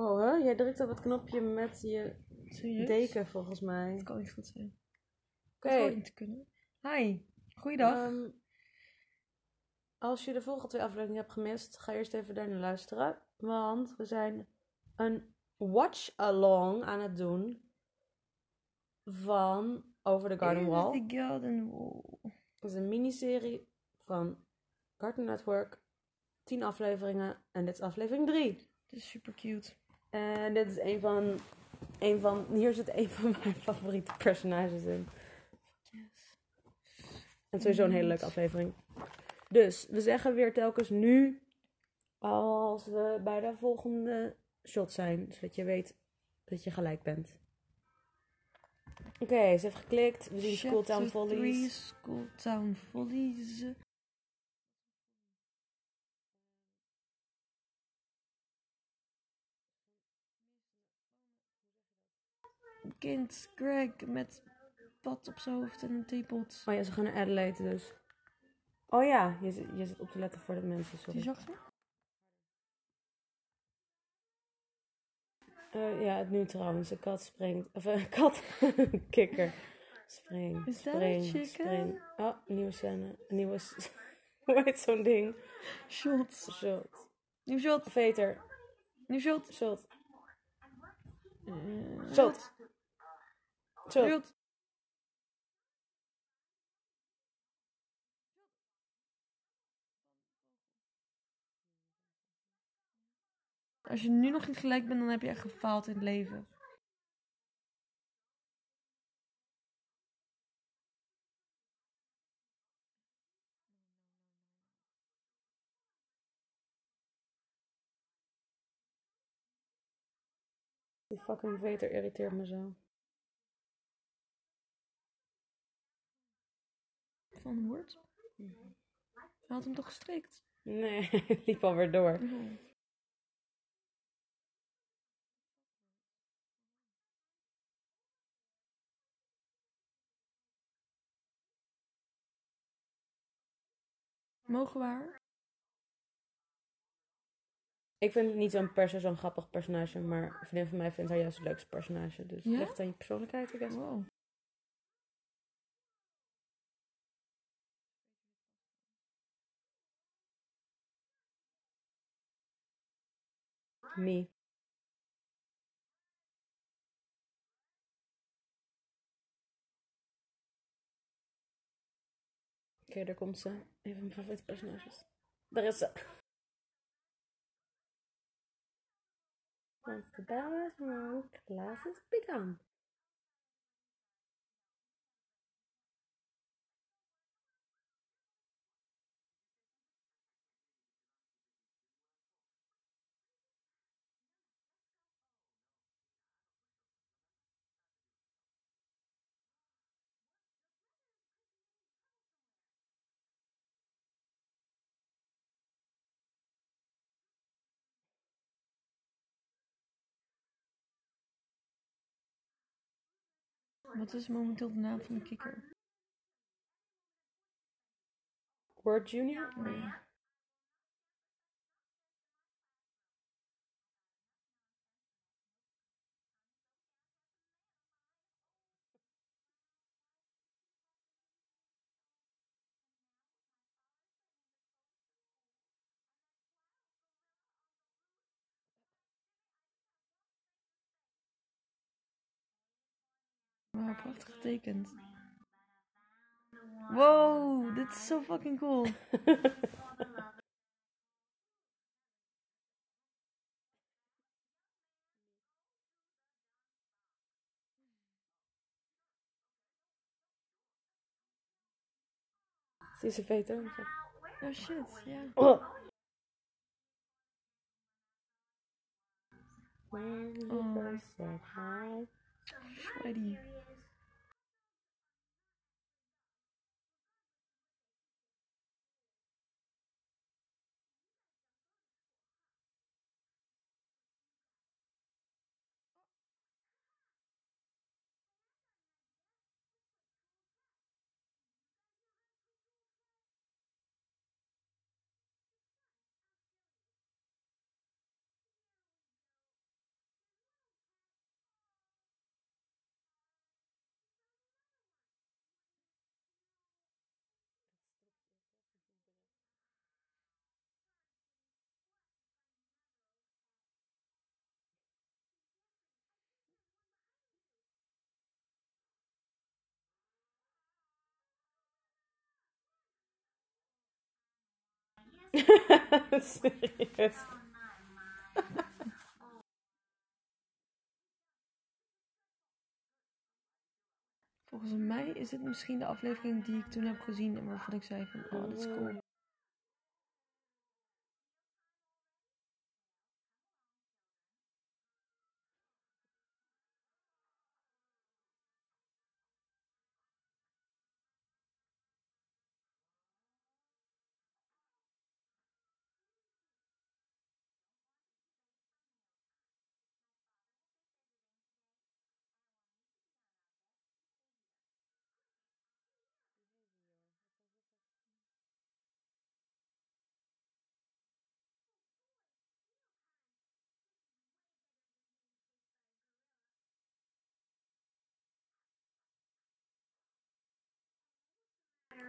Oh, hè? Jij drukt op het knopje met je Serieus? deken, volgens mij. Dat kan niet goed zijn. Oké. Zou niet te kunnen. Hi, goeiedag. Ehm, als je de volgende twee afleveringen hebt gemist, ga eerst even daar naar luisteren. Want we zijn een watch-along aan het doen van Over the Garden Wall. Over the Garden Wall. Dat is een miniserie van Cartoon Network. 10 afleveringen en dit is aflevering 3. Het is super cute. En dit is een van, een van. Hier zit een van mijn favoriete personages in. Yes. En sowieso een hele leuke aflevering. Dus we zeggen weer telkens nu. Als we bij de volgende shot zijn. Zodat je weet dat je gelijk bent. Oké, ze heeft geklikt. We zien School Town Follies. 3, School Town Follies. Kind Greg met pad op zijn hoofd en een theepot. Oh ja, ze gaan naar Adelaide dus. Oh ja, je, zit- je zit op te letten voor de mensen. Die Sorry. zachter? Eh, ja, het nu trouwens. Een kat springt. Of een kat. Een kikker. Spring. Is dat spring, een chicken? spring. Oh, nieuwe scène. Een nieuwe. s- Hoe heet zo'n ding? Shot. Shot. Nieuw shot. Veter. Nieuw shot. Shot. Eh, Shot. Als je nu nog niet gelijk bent, dan heb je echt gefaald in het leven. Die fucking veter irriteert me zo. Van? Hij had hem toch gestrikt? Nee, het liep alweer door. Oh. Mogen we haar? Ik vind het niet zo'n per se zo'n grappig personage, maar een vriendin van mij vindt haar juist het leukste personage. Dus Ja? ligt aan je persoonlijkheid, I guess. Wow. Me. Oké, daar komt ze. Een van mijn favoriete personages. Daar is ze. Once the bell is rung, classes begun. Wat is momenteel de naam van de kikker? Word Junior? Oh, ja. Prachtig getekend. Wow, dit is zo fucking cool. Ze veter? Oh shit, ja. Oh. When you Oh. first said hi. Sweaty. Serieus. Volgens mij is dit misschien de aflevering die ik toen heb gezien en waarvan ik zei van, oh, dat is cool.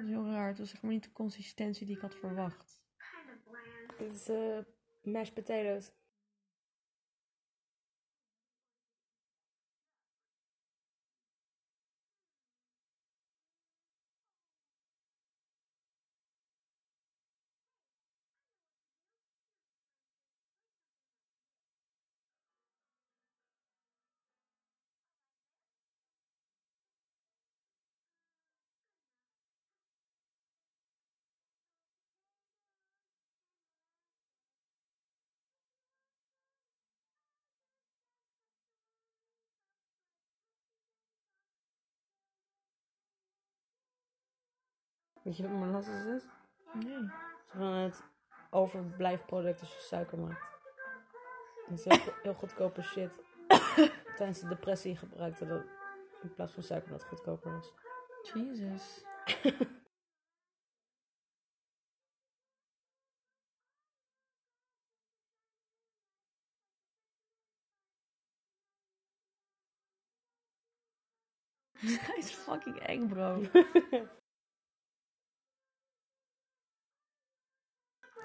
Dat is heel raar. Het was zeg niet de consistentie die ik had verwacht. Het is eh mashed potatoes. Weet je wat molasses is? Nee. Het is gewoon het overblijfproduct als je suiker maakt. Het is heel, heel goedkope shit. Tijdens de depressie gebruikte dat in plaats van suiker dat goedkoper was. Jesus. Hij is fucking eng, bro.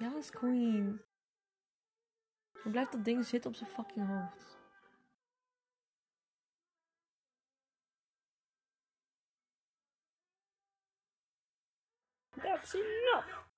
Is queen. Hoe blijft dat ding zitten op zijn fucking hoofd? That's enough!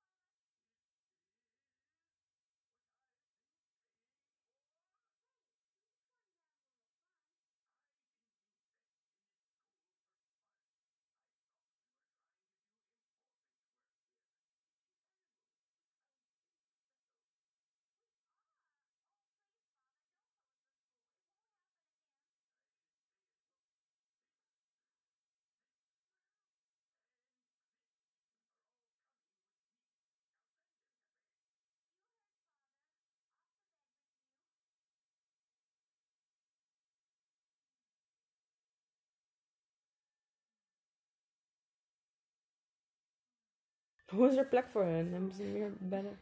Hoe is er plek voor hen? Hebben ze meer bedden?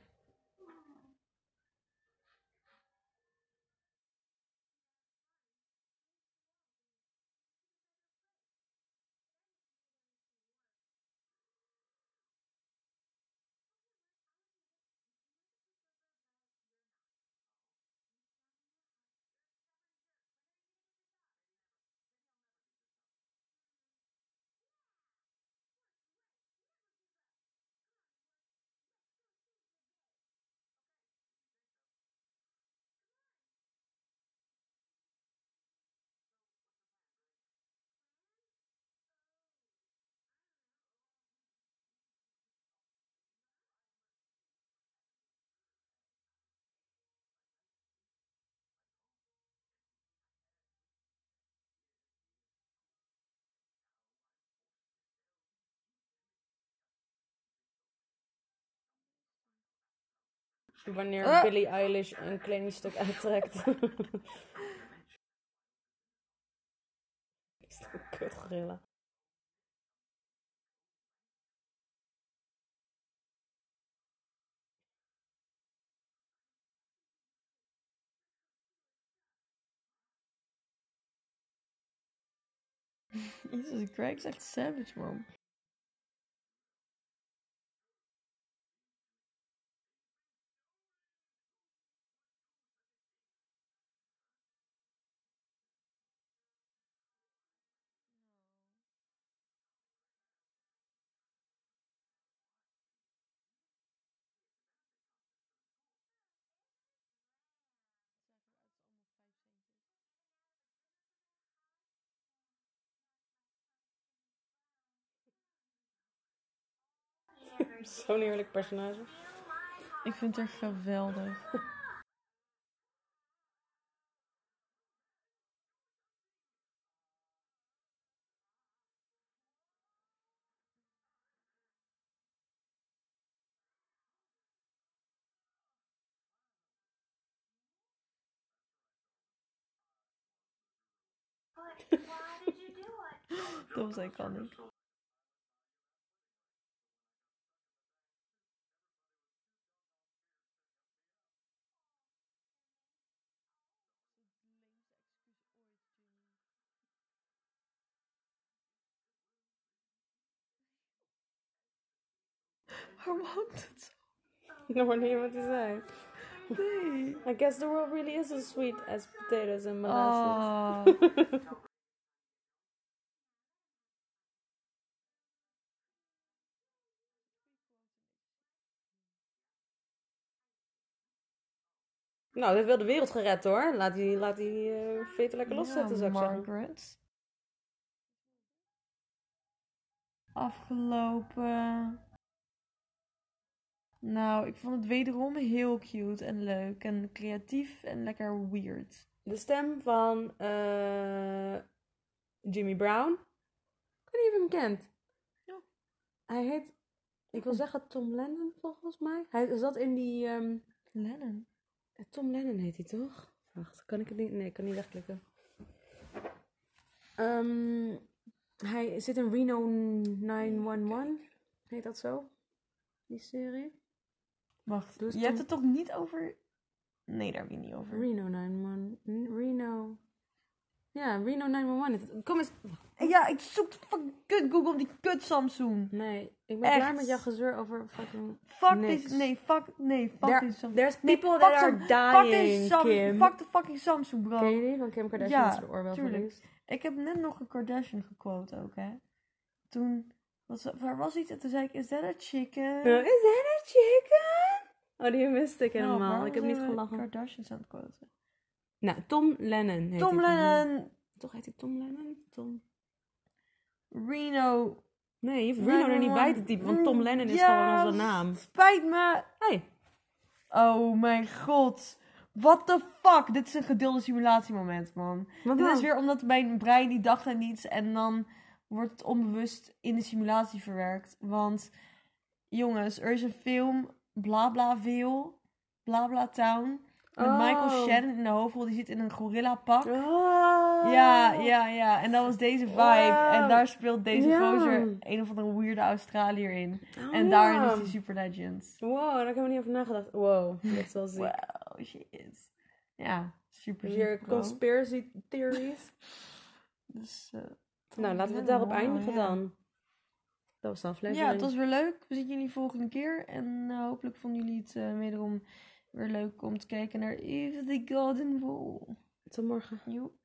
Wanneer Ah. Billie Eilish een kledingstuk uittrekt. Is dat een kutgorilla? Jezus, Greg is echt savage, man. Zo'n heerlijk personage. Ik vind haar geweldig. Dat was iconic. Waarom hangt het zo? Ik hoor niet wat hij zei. Nee. I guess the world really is as sweet as potatoes and molasses. Oh. nou, dit wil de wereld gered hoor. Laat die, laat die eh veten lekker loszetten, zou ik zeggen. Margaret. Afgelopen. Nou, ik vond het wederom heel cute en leuk en creatief en lekker weird. De stem van eh, Jimmy Brown. Ik weet niet of je hem kent. Ja. Hij heet, ik wil zeggen Tom Lennon volgens mij. Hij zat in die... ehm, Lennon. Tom Lennon heet hij toch? Wacht, kan ik het niet? Nee, ik kan niet wegklikken. Ehm, hij zit in Reno 911. Heet dat zo? Die serie? Wacht, Dus je hebt het toch niet over... Nee, daar heb je niet over. Reno 911. Reno. Ja, Reno 911. Kom eens. Ja, ik zoek fucking kut Google op die kut Samsung. Nee, ik ben Echt? klaar met jouw gezeur over fucking. Fuck Niks. this, nee, fuck, nee, fuck There- this Samsung. there's people that are Sam- fuck this dying, Kim. Fuck the fucking Samsung, bro. Ken je die van Kim Kardashian? Ja, is de tuurlijk. Ik heb net nog een Kardashian gequote ook, hè. Toen, was, er was iets en toen zei ik, is that a chicken? Is that a chicken? Oh, die miste ik helemaal. ik heb niet gelachen. Kardashians aan het quoten. Nou, Tom Lennon heet Tom Lennon, Toch heet hij Tom Lennon? Tom... Reno. Nee, je hoeft Reno er niet bij te typen, want Tom Lennon is gewoon onze naam. Spijt me. Hey, Oh mijn god. What the fuck? Dit is een gedeelde simulatiemoment, man. wat Dit dan? is weer omdat mijn brein die dacht aan iets en dan wordt het onbewust in de simulatie verwerkt. Want jongens, er is een film, Blablaville, Blabla Town, met Oh. Michael Shannon in de hoofdrol. Die zit in een gorilla pak. Oh. Ja, ja, ja. En dat was deze vibe. Wow. En daar speelt deze Ja. gozer een of andere weirde Australiër in. Oh, en ja. daarin is hij super legend. Wow, daar heb ik niet over nagedacht. Wow, dat is wel ziek. Wow, shit. Ja, super ziek, bro. conspiracy theories. Dus, eh, nou, laten we het daarop eindigen dan. Dat was de aflevering. Ja, het was weer leuk. We zien jullie volgende keer. En eh, hopelijk vonden jullie het eh, wederom weer leuk om te kijken naar Eve the Golden Wall. Tot morgen. Joep.